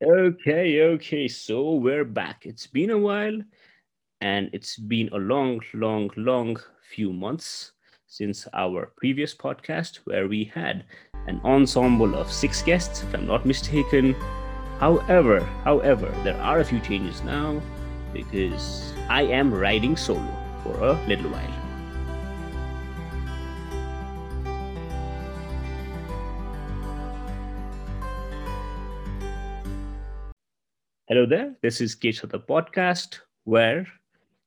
Okay, okay. So we're back. It's been a while and it's been a long, long, long few months since our previous podcast where we had an ensemble of six guests, if I'm not mistaken. However, however, there are a few changes now because I am riding solo for a little while. Hello there. This is Case the podcast, where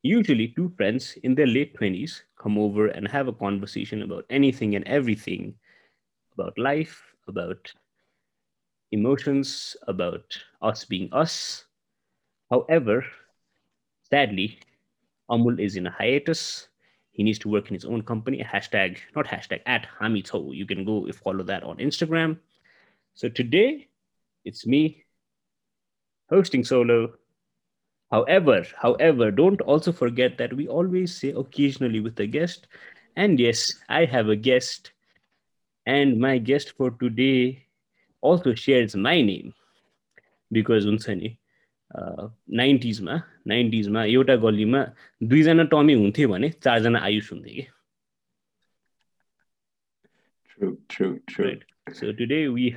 usually two friends in their late 20s come over and have a conversation about anything and everything about life, about emotions, about us being us. However, sadly, Amul is in a hiatus. He needs to work in his own company. Hashtag, not hashtag, at Hamito. You can go follow that on Instagram. So today, it's me, hosting solo. However, however, don't also forget that we always say occasionally with a guest. And yes, I have a guest. And my guest for today also shares my name because हुन्छ नि नाइन्टिजमा नाइन्टिजमा एउटा गल्लीमा दुईजना tummy हुन्थ्यो भने चारजना आयुष हुन्थ्यो कि True, true, true. Right. So today we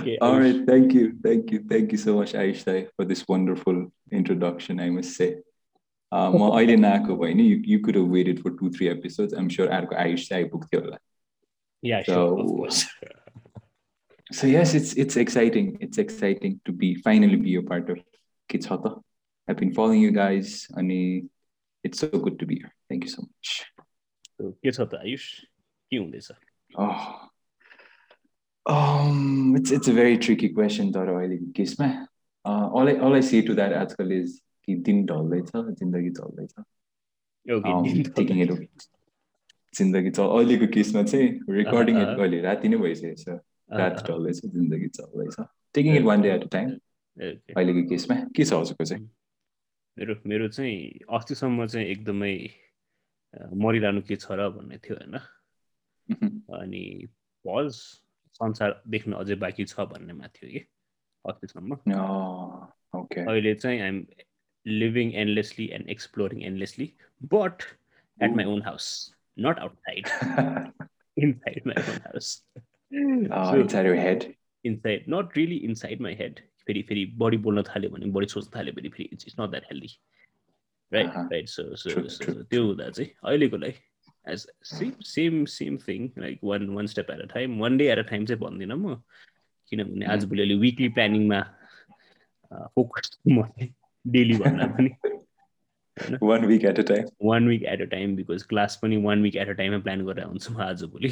Okay, All Ayush. right, thank you, thank you, thank you so much, Aishtai, for this wonderful introduction. I must say, uh, म अहिले नआएको भए नि you, you could have waited for two, three episodes. I'm sure अर्को आयुष चाहिँ आइपुग्थ्यो होला. Yeah, sure, of So- course. So yes, it's it's exciting. It's exciting to be finally be a part of Kids Hata. I've been following you guys, and it's so good to be here. Thank you so much. So, के छ त आयुष के हुँदैछ Oh, um, it's it's a very tricky question तर अहिलेको केसमा? All I all I say to that आजकल is कि दिन ढल्दैछ जिन्दगी चल्दैछ Um, जिन्दगी चल अहिलेको केसमा चाहिँ रेकर्डिङ अहँ। अहिले राति नै भइसकेको छ। रात ढल्दैछ जिन्दगी चल्दैछ taking it one day at a time. अहिलेको केसमा? के छ हजुरको चाहिँ? मेरो मेरो चाहिँ अस्तिसम्म चाहिँ एकदमै अ, मरिरहनु के छ र भन्ने थियो होइन। अनि पज संसार देख्न अझै बाँकी छ भन्नेमा थियो कि? अस्तिसम्म. अहिले चाहिँ I'm living endlessly and exploring endlessly but at my own house not outside inside my own house. Inside not really inside my head फेरि फेरि बढी बोल्न थाल्यो भने बढी सोच्न थाल्यो भने फेरि it's it's not that healthy right. Right so so त्यो हुँदा चाहिँ अहिलेकोलाई as same same same thing like one one step at a time one day at a time चाहिँ भन्दिनँ म किनभने. आजभोलि अहिले विकली प्लानिङमा फोकस म डेली भन्दा पनि One week at a time. One week at a time because class पनि वान विक एट अ टाइममा प्लान गरेर हुन्छु म आजभोलि.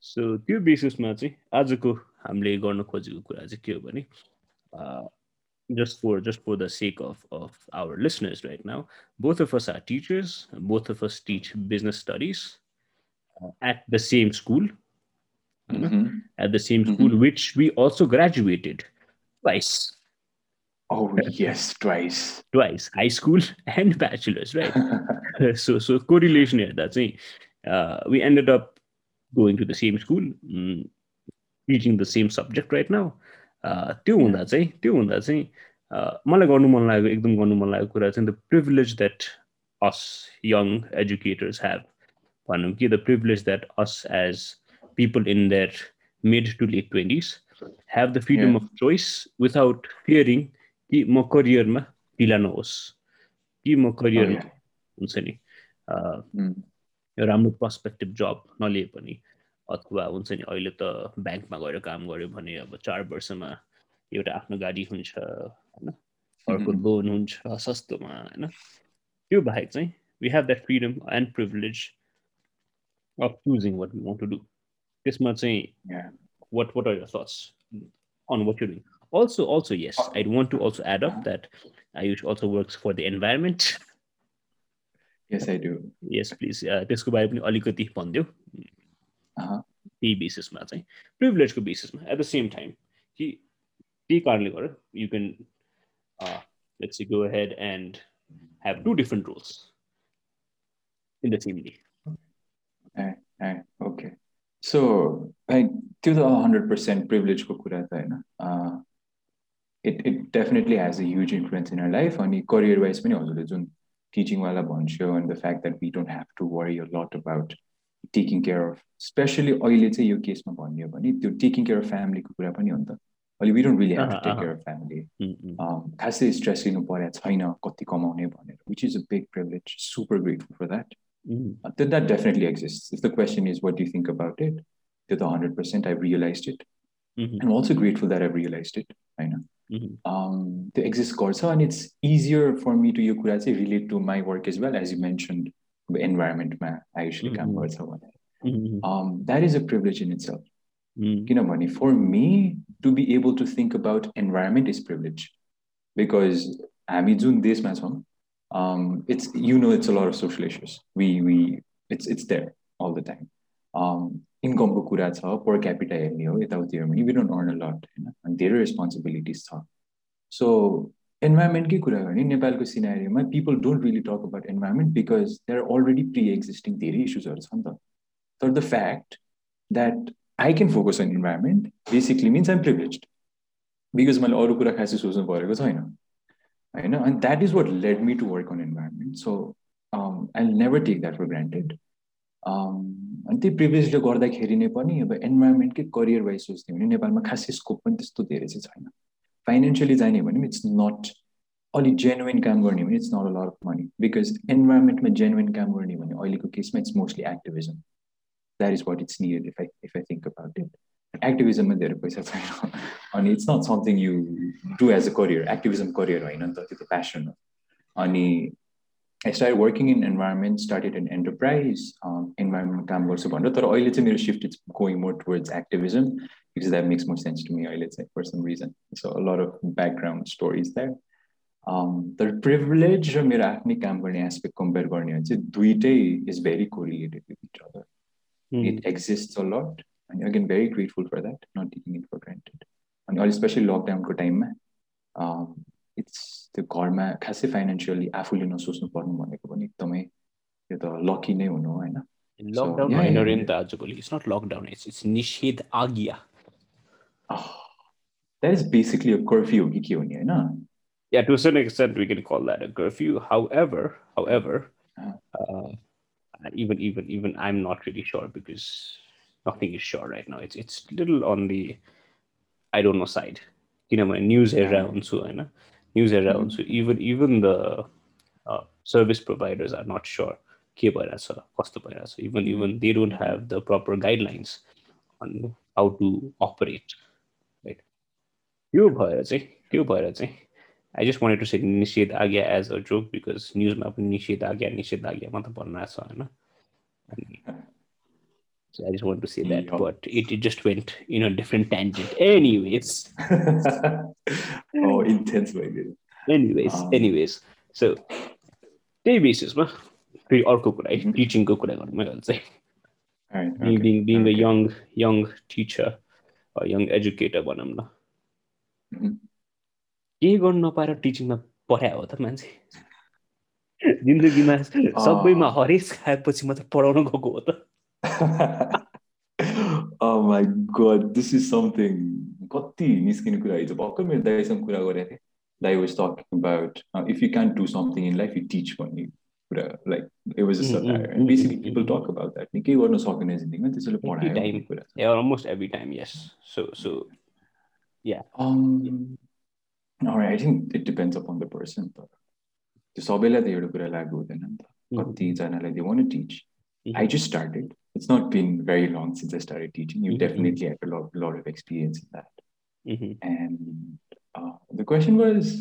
सो त्यो बेसिसमा चाहिँ आजको हामीले गर्न खोजेको कुरा चाहिँ के हो भने just for just for the sake of of our listeners right now both of us are teachers both of us teach business studies uh, at the same school Mhm. Mhm. at the same school which we also graduated twice Oh yes, twice. twice high school and bachelor's right so so correlation here that's it uh, we ended up going to the same school mm, teaching the same subject right now uh, त्यो हुँदा चाहिँ त्यो हुँदा चाहिँ मलाई गर्नु मन लागेको एकदम गर्नु मन लागेको कुरा चाहिँ the privilege that us young educators have भनौँ कि the privilege that us age people in their mid to late twenties have the freedom. Of choice without fearing कि म करियरमा ढिला नहोस् कि म Oh, करियरमा yeah. हुन्छ नि uh, Mm. राम्रो पर्सपेक्टिभ जब नलिए पनि अथवा हुन्छ नि अहिले त ब्याङ्कमा गएर काम गऱ्यो भने अब चार वर्षमा एउटा आफ्नो गाडी हुन्छ होइन? अर्को लोन हुन्छ सस्तोमा होइन? त्यो बाहेक चाहिँ we have that freedom and privilege of choosing what we want to do त्यसमा चाहिँ what what are your thoughts on what you doing also also yes I want to also add up that I used also works for the environment yes I do yes please त्यसको बारे पनि अलिकति भनिदियो। Uh-huh. त्यही बेसिसमा चाहिँ प्रिभिलेजको बेसिसमा at the same time कि त्यही कारणले गर्दा you can let's go head and have two different roles in the same day so like त्यो त हन्ड्रेड पर्सेन्ट प्रिभिलेजको कुरा त होइन it it definitely has a huge influence in our life अनि करियर वाइज पनि हजुरले जुन टिचिङवाला भन्छु end the fact that we don't have to worry a lot about taking care of specially अहिले चाहिँ यो केसमा भन्ने हो भने त्यो टेकिङ केयर अफ फ्यामिलीको कुरा पनि हो नि त अहिले we don't really have to take care of family खासै स्ट्रेस लिनु परेको छैन कति कमाउने भनेर which is a big privilege super grateful for that त्यो that definitely exist if the question is what you think about it त्यो त hundred percent I realize it and also grateful that I realize it होइन त्यो exist गर्छ अनि it's easier for me to यो कुरा चाहिँ relate to my work is well as you mention इन्भाइरोमेन्टमा आयुषले काम गर्छ भने that is a privilege in its किनभने फर me to be able to think about environment is privilege because हामी जुन देशमा छौँ it's you know it's a lot of social issues we we it's it's there all the time इन्कमको कुरा छ पर capita हेर्ने हो यताउति हेर्ने वी डोन्ट अर्न अ लट होइन अनि धेरै रेस्पोन्सिबिलिटिज छ सो इन्भाइरोमेन्टकै कुरा गर्ने नेपालको सिनारीमा people don't really talk about environment because there are already pre existing धेरै इस्युजहरू छ नि त। तर the fact that I can focus on environment basically means I'm privilege because मैले अरू कुरा खासै सोच्नु परेको छैन होइन? अनि that is what led me to work on environment so I never take that for granted अनि त्यही प्रिभिलेजले गर्दाखेरि नै पनि अब इन्भाइरोमेन्टकै करियर वाइज सोच्ने भने नेपालमा खासै स्कोप पनि त्यस्तो धेरै चाहिँ छैन। फाइनेन्सियली जाने भने पनि इट्स नट अलिक जेन्युन काम गर्ने भने it's not a lot of money because इन्भाइरोमेन्टमा जेन्युन काम गर्ने भने अहिलेको केसमा it's mostly activism that is what it's needed if I if I think about it एक्टिभिजममा धेरै पैसा छैन अनि it's not something you do as a career activism career होइन नि त त्यो त प्यासन हो अनि I start working in environment started in enterprise environment काम गर्छु भनेर तर अहिले चाहिँ मेरो shift it's going more towards activism because that makes more sense to me अहिले चाहिँ for some reason. So a lot of background stories there. Um, तर प्रिभिलेज र मेरो आफ्नै काम गर्ने एस्पेक्ट कम्पेयर गर्ने हो भने चाहिँ दुइटै is very correlated with each other it exist a lot अनि again very grateful for that not taking it for granted अनि अहिले स्पेसली लकडाउनको टाइममा इट्स त्यो घरमा खासै फाइनेन्सियली आफूले नसोच्नु पर्नु भनेको पनि एकदमै त्यो त लकी नै हुनु होइन लकडाउन होइन नि त आजभोलि it's not lockdown it's it's निषेध आज्ञा that is basically a curfew हो कि के हो नि होइन Yeah, to a certain extent, we can call that a curfew. However, however, uh, even even even I'm not really sure because nothing is sure right now. It's it's little on the I don't know side. You know, my news around so know news around so even even the uh, service providers are not sure. cost even even they don't have the proper guidelines on how to operate. Right. You चाहिँ I just wanted to say Nishid Agya as a joke because न्युजमा पनि निषेध आज्ञा निषेध आज्ञा मात्र भनिरहेको छ होइन so I just wanted to say that, yeah. but it, it just went in a different tangent. Anyways. oh, intense way. Anyways, um, anyways. So, त्यही बेसिसमा फेरि अर्को कुरा है टिचिङको कुरा गर्नु मैले चाहिँ being being a young young teacher or young educator भनौँ न के गर्नु नपाएर टिचिङमा पढायो हो त मान्छे? जिन्दगीमा सबैमा हरेस खाएपछि मात्र पढाउन गएको हो त। My god this is something कति निस्किने कुरा हिजो भर्खर मेरो दाइसँग कुरा गरेको थिएँ। दाइ was talking about if you can do something in life you teach भन्ने कुरा। Like it was basically people talk about that नि केही गर्न सकेन जिन्दगीमा त्यसैले पढायो कुरा। Almost every time yes so so या I think it depends upon the person तर त्यो सबैलाई त एउटा कुरा लागु हुँदैन नि त कतिजनालाई दे वान teach I just started it's not bin very long since I started teaching you definitely have लट lot of experience in that and the question was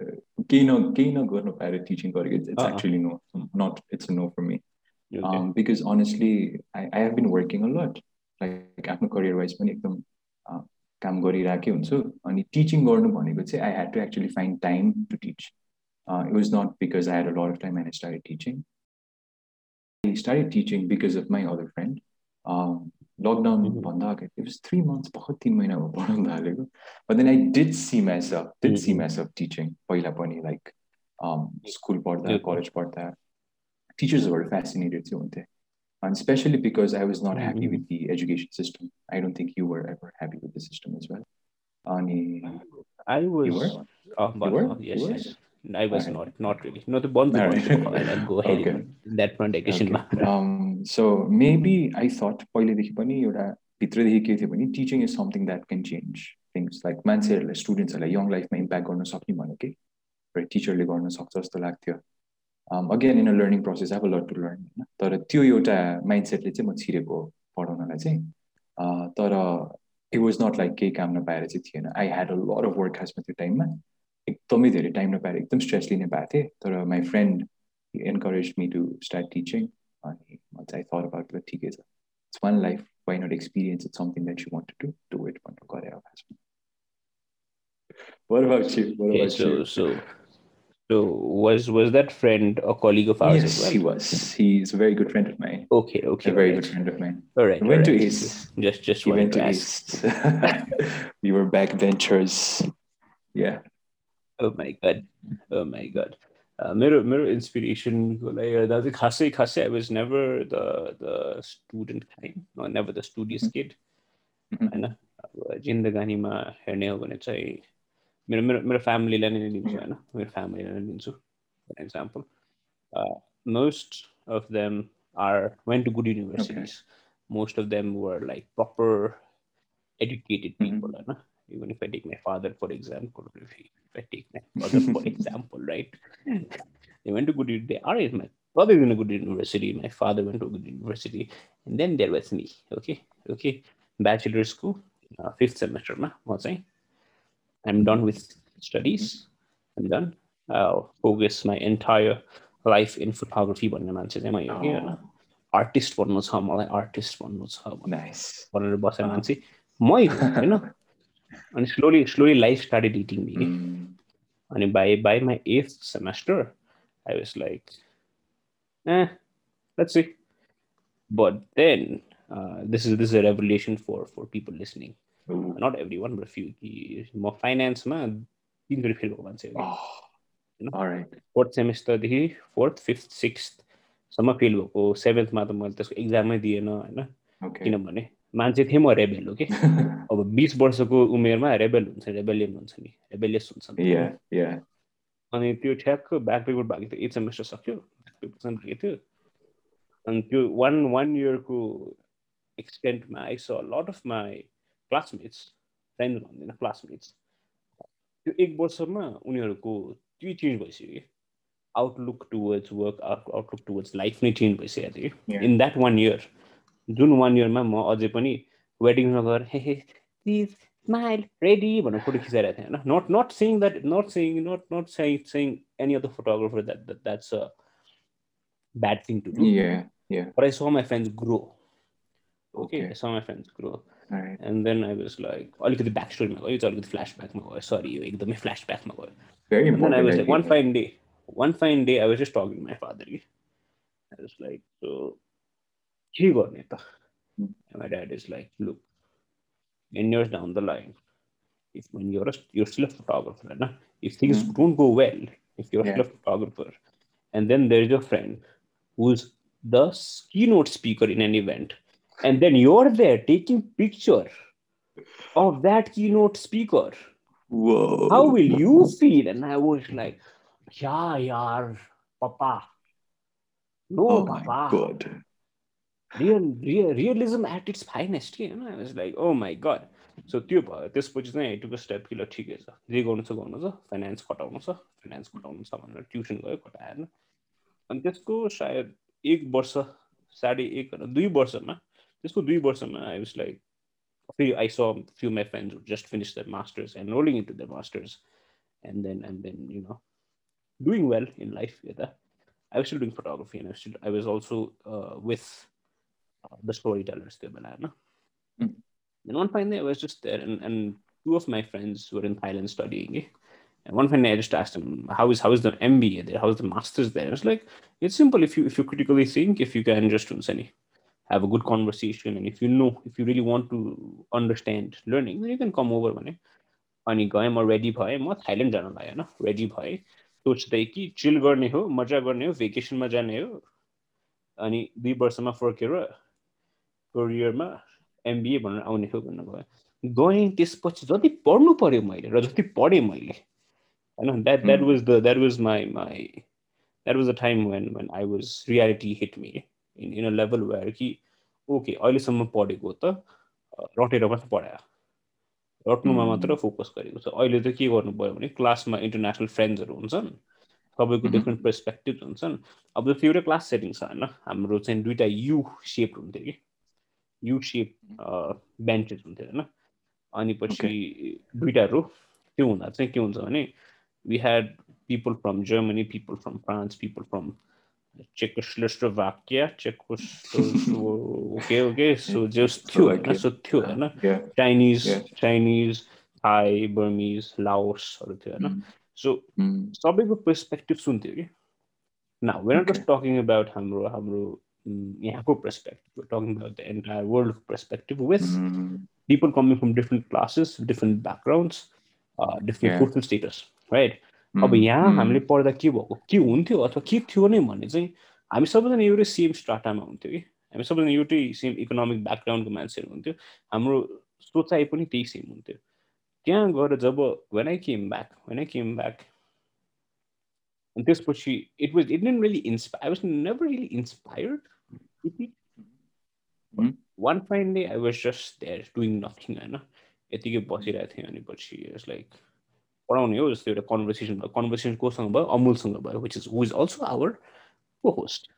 केही न केही नगर्नु पाएर टिचिङ गरेको it's actually no nut it's no for me because honestly I I have been working अ लट like आफ्नो career wise पनि एकदम काम गरिरहेकै हुन्छु। अनि टिचिङ गर्नु भनेको चाहिँ I had to actually find time to teach it was not because I had a lot of time and I start teaching I start teaching because of my other friend lockdown भन्दा अगाडि it was three months भर्खर तिन महिना भयो पढाउनु थालेको। But then I did see mass of did see mass of teaching पहिला पनि लाइक स्कुल पढ्दा कलेज पढ्दा। टिचर्सहरू फेसिनेटेड चाहिँ हुन्थेँ। And especially because I was not happy Mhm. with the education system. I don't think you were ever happy with the system as well. अनि I was. were? Oh, You but- were? oh, yes, You were? yes. I was Alright. not, not really. No, the bond Alright. I'll go ahead Okay. in that front एकैछिनमा um, so maybe I thought पहिलेदेखि पनि एउटा भित्रदेखि के थियो भने teaching is something that can change things like मान्छेहरूलाई स्टुडेन्ट्सहरूलाई young लाइफमा इम्प्याक्ट गर्न सक्ने भने कि र टिचरले गर्न सक्छ जस्तो लाग्थ्यो again in a learning process अब लट टु लर्न होइन? तर त्यो एउटा माइन्डसेटले चाहिँ म छिरेको पढाउनलाई चाहिँ अँ, तर इट वाज नट लाइक केही काम नपाएर चाहिँ थिएन। आई had a lot of work खासमा त्यो टाइममा एकदमै धेरै टाइम नपाएर एकदम स्ट्रेस लिने भएको थिएँ। तर my friend encourage me to start teaching अनि म चाहिँ थर अबाउट ठिकै छ it's one life why not experience it something that you want to do it भनेर गरे खासमा What about you? What Okay, about so you? so so was was that friend a colleague of ours yes, as he well? was. He's a very good friend of mine. Okay, okay, A very alright. good friend of mine. All right, He went all to right. East. Just just He wanted went to to ask. East. we were backbenchers. Yeah. Oh my god. Oh my god. Uh, मेरो मेरो इन्सपिरेसनको लागि हेर्दा चाहिँ खासै खासै आई was never the the student kind never the studious kid Mhm. होइन अब जिन्दगानीमा हेर्ने हो भने चाहिँ मेरो मेरो मेरो फ्यामिलीलाई नै लिन्छु होइन मेरो फ्यामिलीलाई नै लिन्छु for example most of them are went to good universities most of them were like proper educated Mhm. people होइन even if I take my father for example, if, he, if I take my mother for example, right? They went to good. u- They are in my brother in a good university. My father went to a good university, and then there was me. Okay, okay. Bachelor school, uh, fifth semester. Ma, म चाहिँ I'm done with studies. I'm done. I'll focus my entire life in photography भन्ने मान्छे चाहिँ म हो कि होइन artist बन्नु छ मलाई आर्टिस्ट बन्नु छ भनेर Nice. भनेर बसे अँ। मान्छे मै हो होइन अनि slowly slowly life started eating मी कि Mm. अनि बाई बाई माई एथ semester I was like eh let's see but then uh, this is this is a revelation for for people listening Not everyone but a few. कि म फाइनेन्समा तिनचोटि fail भएको मान्छे. Fourth सेमेस्टरदेखि fourth fifth सिक्स्थसम्म fail भएको सेभेन्थमा त मैले त्यसको एक्जामै दिएन होइन. किनभने मान्छे थिएँ म रेबेल हो कि अब बिस वर्षको उमेरमा रेबेल हुन्छ रेबेलियन हुन्छ नि रेबेलियस हुन्छ नि. अनि त्यो ठ्याक्क ब्याक पेपर भएको थियो एट सेमेस्टर सक्यो ब्याक पेपर भएको थियो अनि त्यो वान वान इयरको एक्सटेन्टमा I saw lot of my classmates friend भन्दैन क्लासमेट्स त्यो एक वर्षमा उनीहरूको त्यो चेन्ज भइसक्यो कि outlook towards work outlook towards life नै चेन्ज भइसकेको थियो. इन द्याट वान इयर जुन वान इयरमा म अझै पनि वेडिङमा गएर hey hey please smile ready भनेर फोटो खिचाइरहेको थिएँ होइन not not saying that not saying not not saying saying any other photographer that that's a bad thing to do. But I saw my friends grow. Okay, Okay. I saw my friends grow. All right. And then I was like, अलिकति back स्टोरीमा गयो यो चाहिँ अलिकति फ्ल्यासब्याकमा गयो सरी यो एकदमै फ्ल्यासब्याकमा गयो Very And then I important. was I like, one feel. fine day, one fine day, I was just talking to my father. कि. I was like, so, के गर्ने त? Hmm. And my dad is like, look, 10 years down the line, if when you're a, you're still a photographer, right? if things Hmm. don't go well, if you're Yeah. still a photographer, and then there's your friend who's the keynote speaker in an event, and then you're there taking picture of that keynote speaker Whoa. how will you feel? And I was like, yeah, yaar, papa. No, Oh my papa. god. Real, real, realism at its finest. You know? I was like, oh my god. So त्यो भयो त्यसपछि चाहिँ आई टुक step कि ल ठिकै छ जे गर्नु छ गर्नु छ फाइनेन्स खटाउनु छ फाइनेन्स खटाउनु छ भनेर ट्युसन गयो खटाएन अनि त्यसको सायद एक वर्ष साढे एक होइन दुई वर्षमा this could be worse. And i was like few, i saw a few of my friends who just finished their masters and rolling into their masters and then and then you know doing well in life yeah. i was still doing photography and i was still i was also uh, with uh, the storytellers the banana mm. then one finally, i was just there and, and two of my friends were in thailand studying? Eh? And one finally, I just asked them, "How is how is the MBA there? How is the masters there?" It's like it's simple. If you if you critically think, if you can just do any have a good conversation, and if you know, if you really want to understand learning, then you can come over भने अनि गएँ म ready भएँ म Thailand जानलाई होइन ready भएँ सोच्दै कि चिल गर्ने हो मजा गर्ने हो भेकेसनमा जाने हो अनि दुई वर्षमा फर्केर करियरमा एमबिए भनेर आउने थियो भन्नु भयो गएँ त्यसपछि जति पढ्नु पऱ्यो मैले र जति पढेँ मैले होइन that that was the that was my my that was the time when when I was reality hit me in in a level भएर कि ओके अहिलेसम्म पढेको त रटेर मात्रै पढायो। रट्नुमा मात्र फोकस गरेको छ। अहिले त के गर्नु पऱ्यो भने क्लासमा इन्टरनेसनल फ्रेन्ड्सहरू हुन्छन् सबैको डिफ्रेन्ट पर्सपेक्टिभ हुन्छन्। अब जस्तो एउटै क्लास सेटिङ छ होइन? हाम्रो चाहिँ दुइटा यु सेप हुन्थ्यो कि। यु सेप बेन्चेस हुन्थ्यो होइन? अनि पछि दुइटा रो त्यो हुँदा चाहिँ के हुन्छ भने we had people from Germany people from France people from चेकोस्लोस्लोभाकिया चेकोस्लो okay okay so जस थियो होइन सो थियो होइन चाइनिज चाइनिज थाई बर्मिज लाओसहरू थियो होइन सो सबैको पर्सपेक्टिभ सुन्थ्यो कि न where not just talking about हाम्रो हाम्रो यहाँको perspective talking about the entire वर्ल्डको perspective with people coming from different classes different backgrounds different social status right अब यहाँ हामीले पढ्दा के भएको के हुन्थ्यो अथवा के थियो नै भने चाहिँ हामी सबैजना एउटै सेम स्टाटामा हुन्थ्यो कि? हामी सबैजना एउटै सेम इकोनोमिक ब्याकग्राउन्डको मान्छेहरू हुन्थ्यो। हाम्रो सोचाइ पनि त्यही सेम हुन्थ्यो। त्यहाँ गएर जब when I came back when I came back अनि त्यसपछि it was it didn't really inspire I was never really inspired one fine day I was just there doing nothing होइन? यतिकै बसिरहेको थिएँ अनि पछि इट्स लाइक पढाउने हो जस्तो एउटा कन्भर्सेसन भयो कन्भर्सेसन कोसँग भयो अमुलसँग भयो which is who is also our को host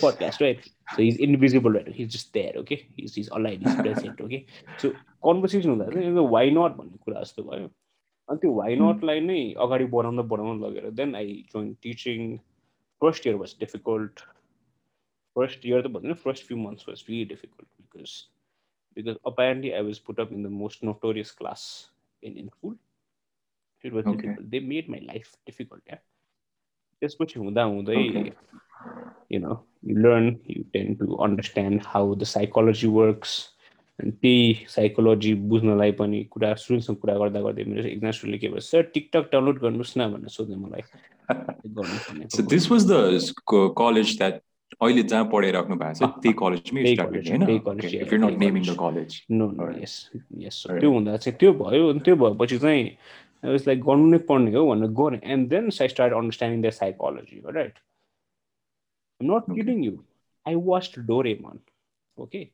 podcast, right? So he's invisible, right? He's just there, okay? He's, he's alive, he's present, okay? So conversation हुँदा चाहिँ वाइ नट भन्ने कुरा जस्तो भयो अनि त्यो वाइ नटलाई नै अगाडि बढाउँदा बढाउँदा लगेर then I join teaching first year was difficult first year त भन्दैन first few months was really difficult because because apparently I was put up in the most notorious class in in school it was difficult they made my life difficult क्या त्यसपछि हुँदा हुँदै you know you learn you tend to understand how the psychology works अनि त्यही psychology बुझ्नलाई पनि कुरा स्टुडेन्टसँग कुरा गर्दा गर्दै मेरो एकजना स्टुडेन्टले के भयो सर टिकटक डाउनलोड गर्नुहोस् न भनेर सोध्यो मलाई। This was the college that अहिले जहाँ पढाइराख्नु भएको छ त्यही कलेजमै त्यो हुँदा चाहिँ त्यो भयो अनि त्यो भएपछि चाहिँ I was like, and then I started understanding their psychology. All right. I'm not okay. kidding you. I watched Doraemon. Okay.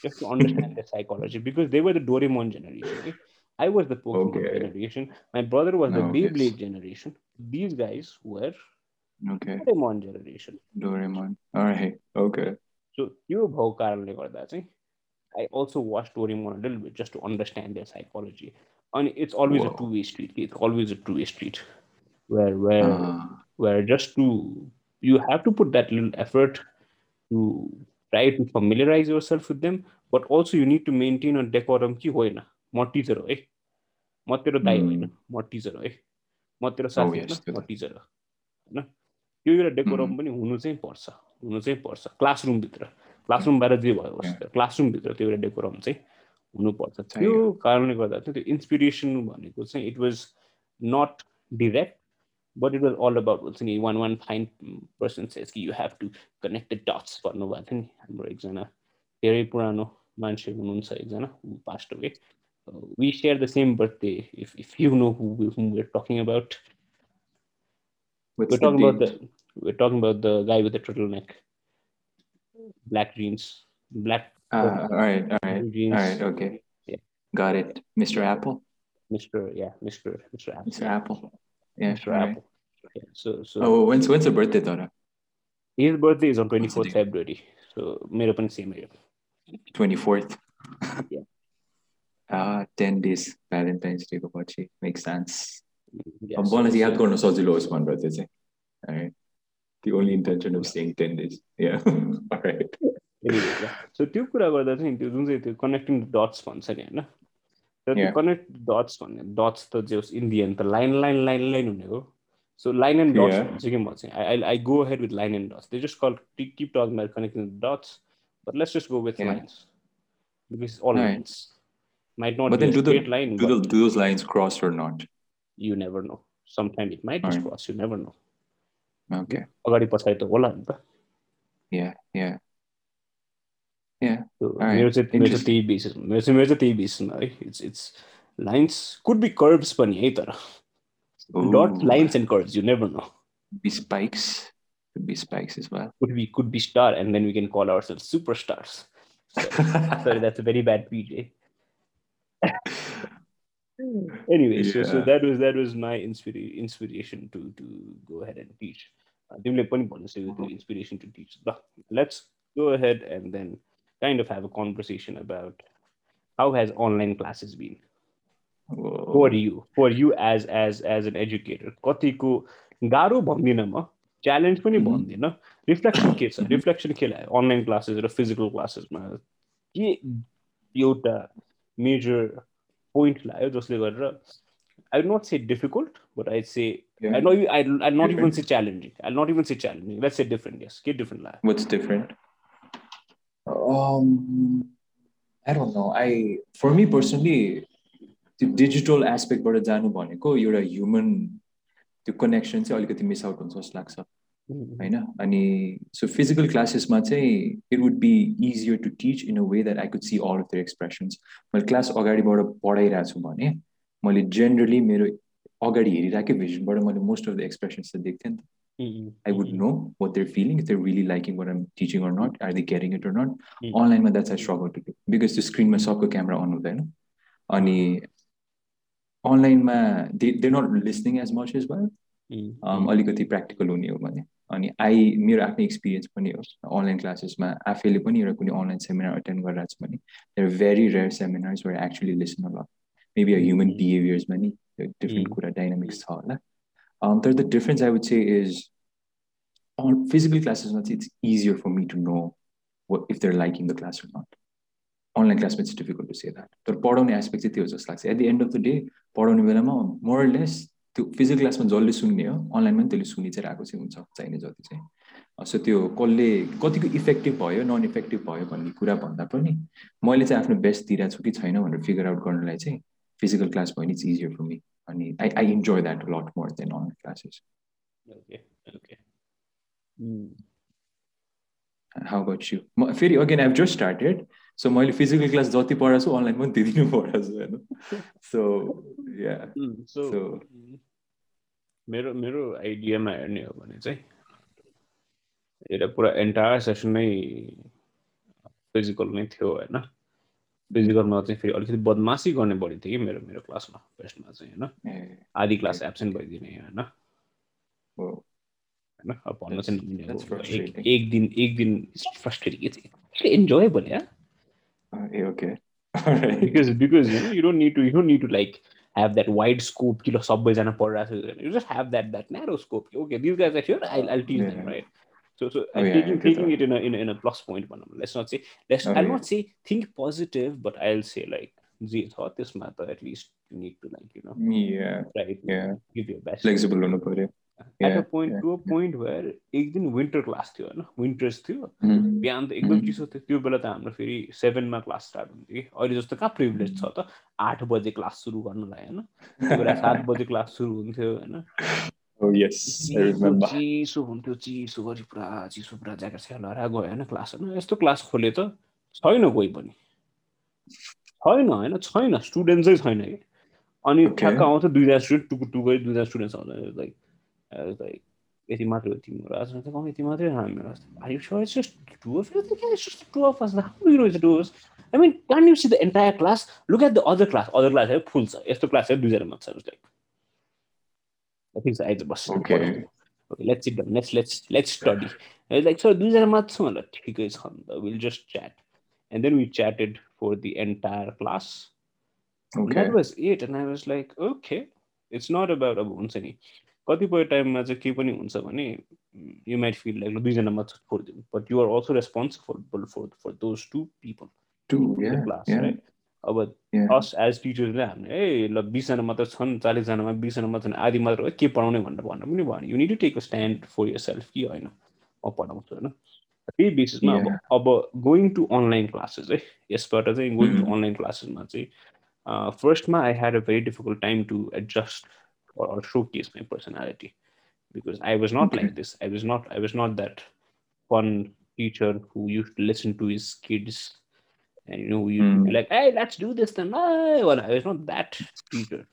Just to understand their psychology because they were the Doraemon generation. Okay? I was the Pokemon okay. generation. My brother was no, the oh, Beyblade generation. These guys were okay. Doraemon generation. Doraemon. All right. Okay. So you Bhav Karle I also watched Doraemon a little bit just to understand their psychology. And it's always Whoa. a two-way street. It's always a two-way street, where where uh. where just to you have to put that little effort to try to familiarize yourself with them but also you need to maintain a decorum कि होइन म Stitcher हो है म तेरो दाइ होइन म Stitcher हो है म तेरो साथी होइन म टिचर हो होइन त्यो एउटा डेकोरम पनि हुनु चाहिँ पर्छ हुनु चाहिँ पर्छ क्लासरुमभित्र क्लासरुम बाहिर जे भयो क्लासरुमभित्र त्यो एउटा डेकोरम चाहिँ हुनुपर्छ त्यो कारणले गर्दा चाहिँ त्यो इन्सपिरेसन भनेको चाहिँ it was not direct but it was all about हुन्छ नि one one fine person says कि you have to connect the dots भन्नुभएको थियो नि हाम्रो एकजना धेरै पुरानो मान्छे हुनुहुन्छ एकजना past way we share the same birthday if, if you know who, whom we're talking about What's we're talking about the we're talking about the guy with the turtleneck black jeans black uh, all right all right jeans. all right okay yeah got it mr apple mr yeah mr mr apple mr apple yeah mr right. apple Yeah, so so Oh, when's when's the birthday Dora? his birthday is on 24th February. So मेरो पनि same हो 24th. Yeah. Ah, 10 days Valentine's Day को पछि makes sense. Yeah, अब so- bonus याद so- गर्न सजिलो होस् भनेर त्यो चाहिँ Alright. The only intention of saying 10 days. Yeah. Alright. anyway, Yeah. So त्यो कुरा गर्दा चाहिँ त्यो जुन चाहिँ त्यो कनेक्टिङ डट्स भन्छ नि होइन तर त्यो Yeah. कनेक्ट डट्स भन्ने डट्स त जे होस् इन्डियन त लाइन लाइन लाइन लाइन हुने हो सो लाइन एन्ड डट्स. भन्छु कि म चाहिँ I I go ahead with line and dots they just call keep talking about connecting dots but let's just go with. Lines because all. Lines might not But then do the line, do, the, do those lines cross or not? you never know. Sometimes it might just cross, you never know. Okay. अगाडि पछाडि त होला नि त yeah, yeah, मेरो चाहिँ मेरो चाहिँ Interesting. त्यही बेसिसमा मेरो चाहिँ मेरो चाहिँ त्यही बेसिसमा है it's it's lines could B कर्भ्स पनि है तर डट Ooh, lines end कर्भ्स you never no be spikes. Could be spikes as well. could be could be star and then we can call ourselves superstars. Sorry, that's a very bad PJ. anyway, so, so Yeah. that was that was my inspira- inspiration to to go ahead and teach. Uh, तिमीले पनि भनिसक्यौ त्यो inspiration to teach. ल, Let's go ahead and then kind of have a conversation about how has online classes been Whoa. for you for you as as as an educator कतिको गाह्रो भन्दिनँ म challenge पनि Mhm. भन्दिनँ reflection के छ reflection के लाग्यो अनलाइन क्लासेस र फिजिकल क्लासेसमा के एउटा मेजर पोइन्ट लाग्यो जसले गरेर आई नट से डिफिकल्ट बट आई से Yeah. I know you. I I not even say challenging. I'll not even say challenging. Let's say Um, I don't know. I for me personally, त्यो digital एस्पेक्टबाट जानु भनेको एउटा ह्युमन त्यो कनेक्सन चाहिँ अलिकति miss out हुन्छ जस्तो लाग्छ। होइन? अनि सो फिजिकल क्लासेसमा चाहिँ it would be easier to teach in a way that I could see all of their expressions मैले क्लास अगाडिबाट पढाइरहेको छु भने मैले जेनरली मेरो अगाडि हेरिरहेकै भिजनबाट मैले मोस्ट अफ द एक्सप्रेसन्स त देख्थेँ नि त। I would know what they're feeling, if they're really liking what I'm teaching or not. Are they getting it or not? Mm. Online, but that's I struggle to do because the screen my soccer camera on हुँदैन अनि अनलाइनमा they they're not listening as much as well. Um, अलिकति practical हुने हो भने अनि आई मेरो आफ्नै एक्सपिरियन्स पनि हो अनलाइन क्लासेसमा आफैले पनि एउटा कुनै अनलाइन सेमिनार एटेन्ड गरिरहेको छु भने there very rare seminars were actually listen Al maybe a human Mm. बिहेभियर्समा नि डिफ्रेन्ट Mm. कुरा डाइनामिक्स छ होला um, तर the difference I would say is on physical classes it's easier for me to know what, if they're liking the class or not. Online class it's difficult to say that. तर पढाउने aspect चाहिँ त्यो जस्तो लाग्छ at the end of the day पढाउने बेलामा more less त्यो physical क्लासमा जसले सुन्ने हो अनलाइनमा पनि त्यसले सुनि चाहिँ रहेको चाहिँ हुन्छ चाहिने जति चाहिँ सो त्यो कसले कतिको इफेक्टिभ भयो नन इफेक्टिभ भयो भन्ने कुरा भन्दा पनि मैले चाहिँ आफ्नो बेस्ट दिइरहेको छु कि छैन भनेर फिगर आउट गर्नलाई चाहिँ फिजिकल क्लास भयो नि इट्स इजियर फर मी अनि आई I enjoy that lot more than online classes Okay. Okay. How about you म फेरि again I've just started so मैले फिजिकल क्लास जति पढाएको छु अनलाइन पनि त्यति नै पढाएको छु होइन सो या mm, मेरो मेरो आइडियामा हेर्ने हो भने चाहिँ एउटा पुरा एन्टायर सेसन नै फिजिकल नै थियो होइन? फिजिकलमा चाहिँ फेरि अलिकति बदमासी गर्ने बढी थियो कि मेरो मेरो क्लासमा बेस्टमा चाहिँ होइन? आदि क्लास एब्सेन्ट भइदिने होइन? होइन? अब भन्न चाहिँ एक दिन एक दिन फ्रस्ट्रेटिङ इन्जोय भने because because you don't need to you don't need to like have that wide scope कि ल सबैजना पढिरहेको छ। You just have that that narrow scope okay this guys are I I teach them right right so so Oh, yeah, taking yeah, taking it in a, in a in a plus point भनौँ let's not say let's Oh, I'll yeah. not say think positive but I'll say like जे छ त्यसमा त at least you need to like you know या try to Yeah. give your best flexible हुनु पऱ्यो at a yeah, point yeah, to a point where एक दिन winter class थियो होइन विन्टर्स थियो Mhm. बिहान त एकदम Mhm. चिसो थियो त्यो बेला त हाम्रो फेरि सेभेनमा क्लास स्टार्ट हुन्थ्यो कि अहिले जस्तो कहाँ प्रिभिलेज छ त आठ बजे क्लास सुरु गर्नलाई होइन त्यो बेला सात बजे क्लास सुरु हुन्थ्यो होइन Oh चिसो हुन्थ्यो चिसो गरी पुरा चिसो पुरा ज्याकेट स्याकेट लगाएर गयो होइन क्लासहरू यस्तो क्लास खोले त छैन कोही पनि छैन होइन छैन स्टुडेन्ट्सै छैन कि अनि ठ्याक्क आउँछ दुईजना स्टुडेन्ट टुकु टुक गरी दुईजना स्टुडेन्ट आउँछ लाइक लाइक यति मात्रै हो तिम्रो आज यति मात्रै हाम्रो I mean can you see the entire class look at the other class other class है फुल छ यस्तो क्लास है दुईजना मात्छ like I think I just बस Okay. Okay, let's sit down. Let's let's let's study. And it's like so दुईजना मात्र छ होला ठिकै छ नि त we'll just chat. And then we chatted for the entire class. And Okay. That was it. And I was like, okay, it's not about अब हुन्छ नि कतिपय टाइममा चाहिँ के पनि हुन्छ भने यु माइट फिल लाइक दुईजना मात्र छोडिदिनु but you are also responsible for for those to people Two, the yeah, class yeah, right अब. अस एज टिचर्सले हामीले ए ल बिसजना मात्र छन् चालिसजनामा बिसजना मात्र छन् आधी मात्र हो के पढाउने भनेर भन्न पनि भएन you need to take a stand for yourself कि होइन म पढाउँछु होइन त्यही बेसिसमा अब. अब गोइङ टु अनलाइन क्लासेस है यसबाट चाहिँ गोइङ टु. अनलाइन क्लासेसमा चाहिँ फर्स्टमा I had a very difficult time to adjust or showcase my personality because I was not Okay. like this. I was not I was not that fun teacher who used to listen to his kids And you know, you mm. like, hey, let's do this then. Well, I was not that teacher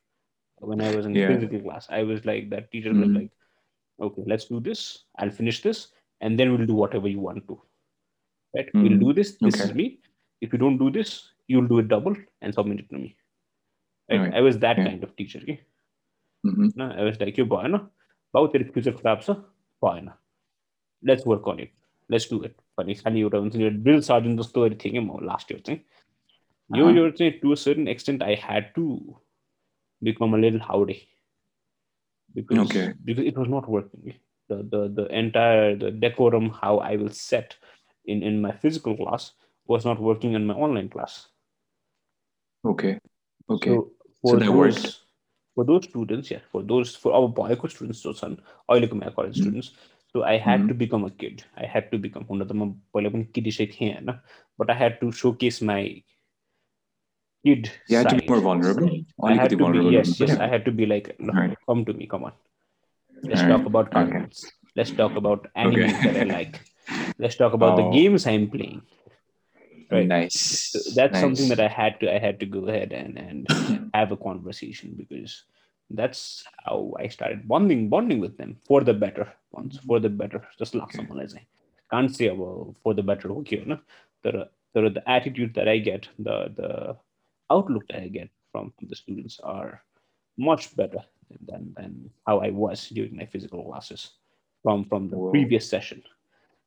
when I was in yeah. physical class. I was like that teacher mm. was hmm. like, okay, let's do this. I'll finish this, and then we'll do whatever you want to. Right? Mm. We'll do this. This okay. is me. If you don't do this, you'll do it double and submit it to me. Right? Right. I was that yeah. kind of teacher. Okay? Mm-hmm. No, I was like, you boy, no, about the future, perhaps, boy, no. let's work on it. Let's do it भन्ने खालि एउटा हुन्छ नि drill surgeon जस्तो थिएँ कि म last year चाहिँ यो Uh-huh. इयर चाहिँ to a certain extent I had to become a little हाउडे because Okay. because it was not working. The the the entire the decorum how I will set in in my physical class was not working in my online class. Okay. Okay. So for that those worked. for those students, yeah, for those for our भएको students जो छन् अहिलेको my college Mhm. students, so I had mm-hmm. to become a kid. I had to become හොඳතම පොලපන් කිඩිෂෙක් But I had to showcase my kid. You had side. to be more vulnerable. I had to vulnerable. be yes, yes. Yeah. I had to be like, no, right. come to me, come on. Let's right. talk about cartoons. Okay. Let's talk about anime okay. that I like. Let's talk about oh. the games I'm playing. Right. Nice. So that's nice. something that I had to I had to go ahead and and have a conversation because that's how I started bonding bonding with them for the better ones for the better just लाग्छ Okay. मलाई चाहिँ can't say अब for the better हो कि होइन तर तर the attitude that I get the the outlook that I get from the students are much better than than how I was during my physical classes from from the Wow. previous session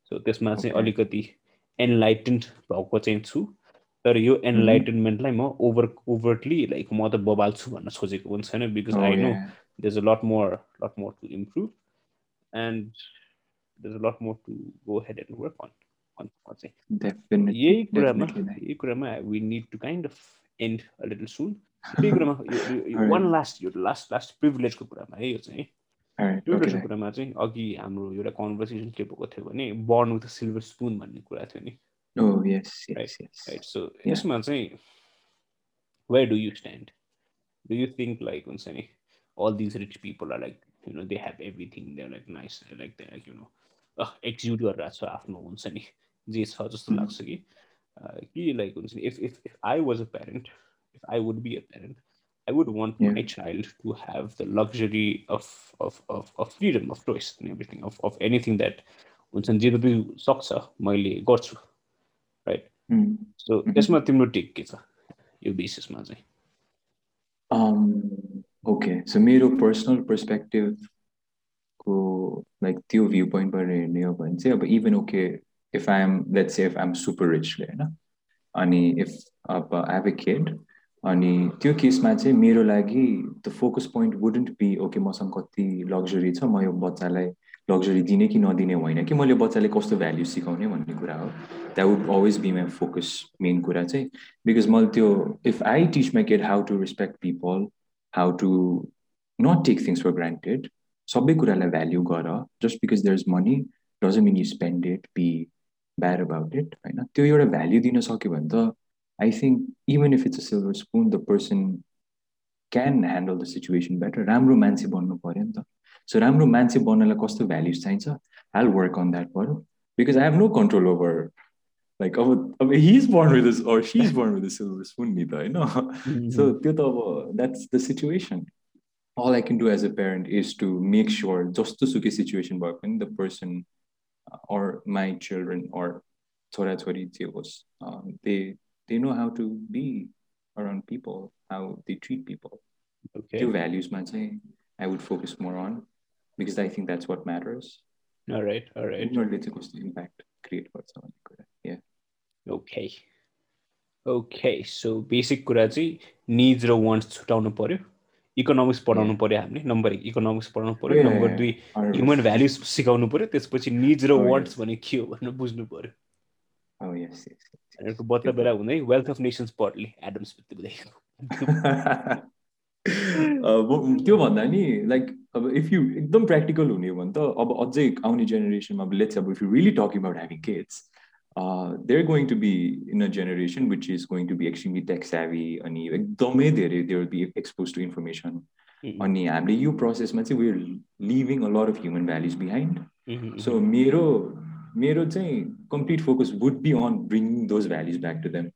so त्यसमा चाहिँ Okay. अलिकति एनलाइटेन्ड भएको चाहिँ छु तर यो एनलाइटनमेन्टलाई म over overly like म त बबाल्छु भन्न सोचेको पनि छैन बिकज आई नो देज अ लट मोर लट more to improve and there's a lot more to go ahead and work on चाहिँ यही कुरामा यही कुरामा we need to kind of and a little soon त्यही कुरामा वान लास्ट यो लास्ट लास्ट प्रिभिलेजको कुरामा है यो चाहिँ। एउटा कुरामा चाहिँ अघि हाम्रो एउटा कन्भर्सेसन के भएको थियो भने बर्न विथ सिल्भर स्पुन भन्ने कुरा थियो नि। Oh, yes, yes, Right, yes. right so Yeah. यसमा चाहिँ where do you stand do you think like हुन्छ नि all these rich people are like you know they have everything they're like nice they're like they're like you know uh, exude गरिरहेको छ आफ्नो हुन्छ नि जे छ जस्तो Mhm. लाग्छ कि uh, कि लाइक हुन्छ नि if if if I was a parent if I would be a parent I would want Yeah. my child to have the luxury of of of, of freedom of choice and everything of, of anything that हुन्छ नि जे जति सक्छ मैले गर्छु right Mm. सो. यसमा तिम्रो take के छ? यो बेसिसमा चाहिँ। Um, okay, so मेरो पर्सनल पर्सपेक्टिभको लाइक त्यो भ्यू पोइन्टबाट हेर्ने हो भने चाहिँ अब even okay if I am let's say if I am super रिचले होइन? अनि इफ अब हेभ ए किड अनि त्यो केसमा चाहिँ मेरो लागि the focus point wouldn't be okay मसँग कति लग्जरी छ म यो बच्चालाई लग्जरी दिने कि नदिने होइन कि मैले बच्चाले कस्तो भ्याल्यु सिकाउने भन्ने कुरा हो। That would always be my focus main कुरा चाहिँ। बिकज मैले त्यो if I teach my kid how to respect people how to not take things for granted सबै कुरालाई भ्याल्यु गर। Just because there is money doesn't mean you spend it be bad about it होइन? त्यो एउटा value दिन सक्यो भने त I think even if it's a silver spoon the person can handle the situation better राम्रो मान्छे बन्नु पऱ्यो नि त। सो राम्रो मान्छे बन्नलाई कस्तो भ्याल्युज चाहिन्छ आई वर्क अन द्याट पऱ्यो because I have no control over like अब अब he is born with or she is born with silver spoon नि त होइन सो त्यो त अब that's the situation all I can do as a parent is to make sure just to suke situation work when the person uh, or my children or chora chori was um, they they know how to be around people, how they treat people. okay Two values man say I would focus more on because I think that's what matters. all right all right उनीहरूले चाहिँ कस्तो impact create गर्छ भन्ने कुरा. Yeah. okay okay so basic कुरा चाहिँ needs र wants छुटाउनु पर्यो economics पढाउनु पर्यो हामीले नम्बर एक इकोनोमिक्स पढाउनु पर्यो नम्बर दुई ह्युमन भ्याल्युज सिकाउनु पर्यो त्यसपछि निड्स र Oh. वान्ट्स भने के हो भनेर बुझ्नु पर्यो Oh बच्चा बेला हुँदै वेल्थ अफ नेसन्स पढ्ने एडम स्मिथ अब त्यो भन्दा नि लाइक अब इफ यु एकदम प्र्याक्टिकल हुने हो भने त अब अझै आउने जेनेरेसनमा अब लेट्स अब if you really talking about having kids they're going to be in a generation which is going to be extremely tech savvy अनि एकदमै धेरै there be expose to information अनि हामीले यो प्रोसेसमा चाहिँ we're living a lot of human values behind so मेरो मेरो चाहिँ complete focus would be on bringing those values back to them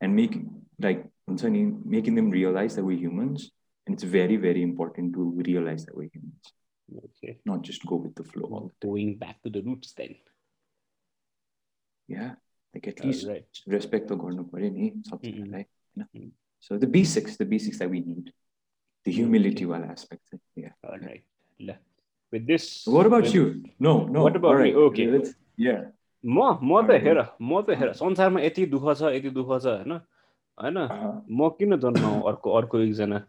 and making like हुन्छ नि making them realize the way humans and it's very very important to realize the way humans Okay. not just go with the flow all the. Going back to the roots then. Yeah, like at Uh, least right. respect the Mm. होइन so the basics the basics that we need the humility वाला aspect चाहिँ, yeah All right. With this. what about with- you no no What about me? alright, Okay. let's- yeah म म त Okay. हेर म त हेर संसारमा यति दुःख छ यति दुःख छ होइन होइन uh-huh. म किन जन्माउँ अर्को अर्को एकजना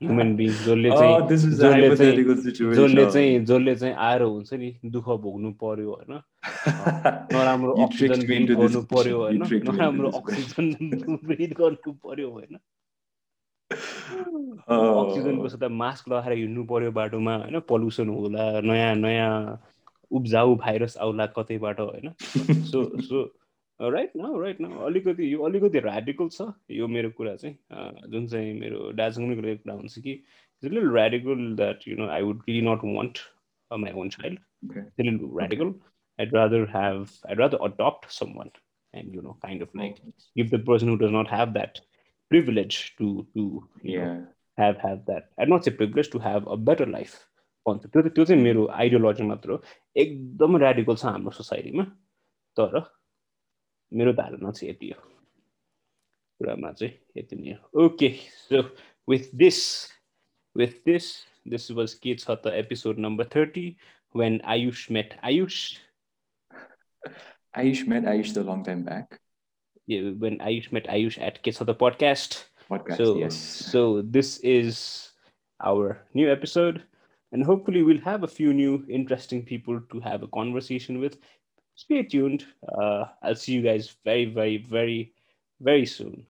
ह्युमन बिङ जसले oh चाहिँ जसले चाहिँ- जसले चाहिँ जसले चाहिँ आएर हुन्छ नि दुःख भोग्नु पर्यो होइन नराम्रो अक्सिजन ब्रिथ गर्नु पर्यो. होइन नराम्रो. अक्सिजन ब्रिथ गर्नु पर्यो होइन Oh. अक्सिजनको सदा मास्क लगाएर हिँड्नु पर्यो बाटोमा होइन पल्युसन होला नयाँ नयाँ उब्जाउ भाइरस आउला कतैबाट होइन सो सो राइट न राइट न अलिकति यो अलिकति ऱ्याडिकल छ यो मेरो कुरा चाहिँ अँ, जुन चाहिँ मेरो दार्जिलिङको कुरा कुरा हुन्छ कि इट्स लिल radical that you know I would relief nut want my own child Okay. लिल radical I'd rather have I'd rather adopt someone and you know kind of like give the person who does not have that privilege to to you know, yeah have have that I'd not say privilege to have a better life भन्छ त्यो त्यो चाहिँ मेरो ideology मात्र हो एकदम radical छ हाम्रो सोसाइटीमा तर मेरो धारणा चाहिँ यति हो कुरामा चाहिँ यति नै हो okay so with this with this this was के छ त episode number thirty when Ayush met Ayush Ayush met Ayush a long time back yeah, when Ayush met Ayush at Kids of the Podcast. podcast so, yes so this is our new episode, and hopefully we'll have a few new interesting people to have a conversation with. Stay tuned. Uh, I'll see you guys very, very, very, very soon.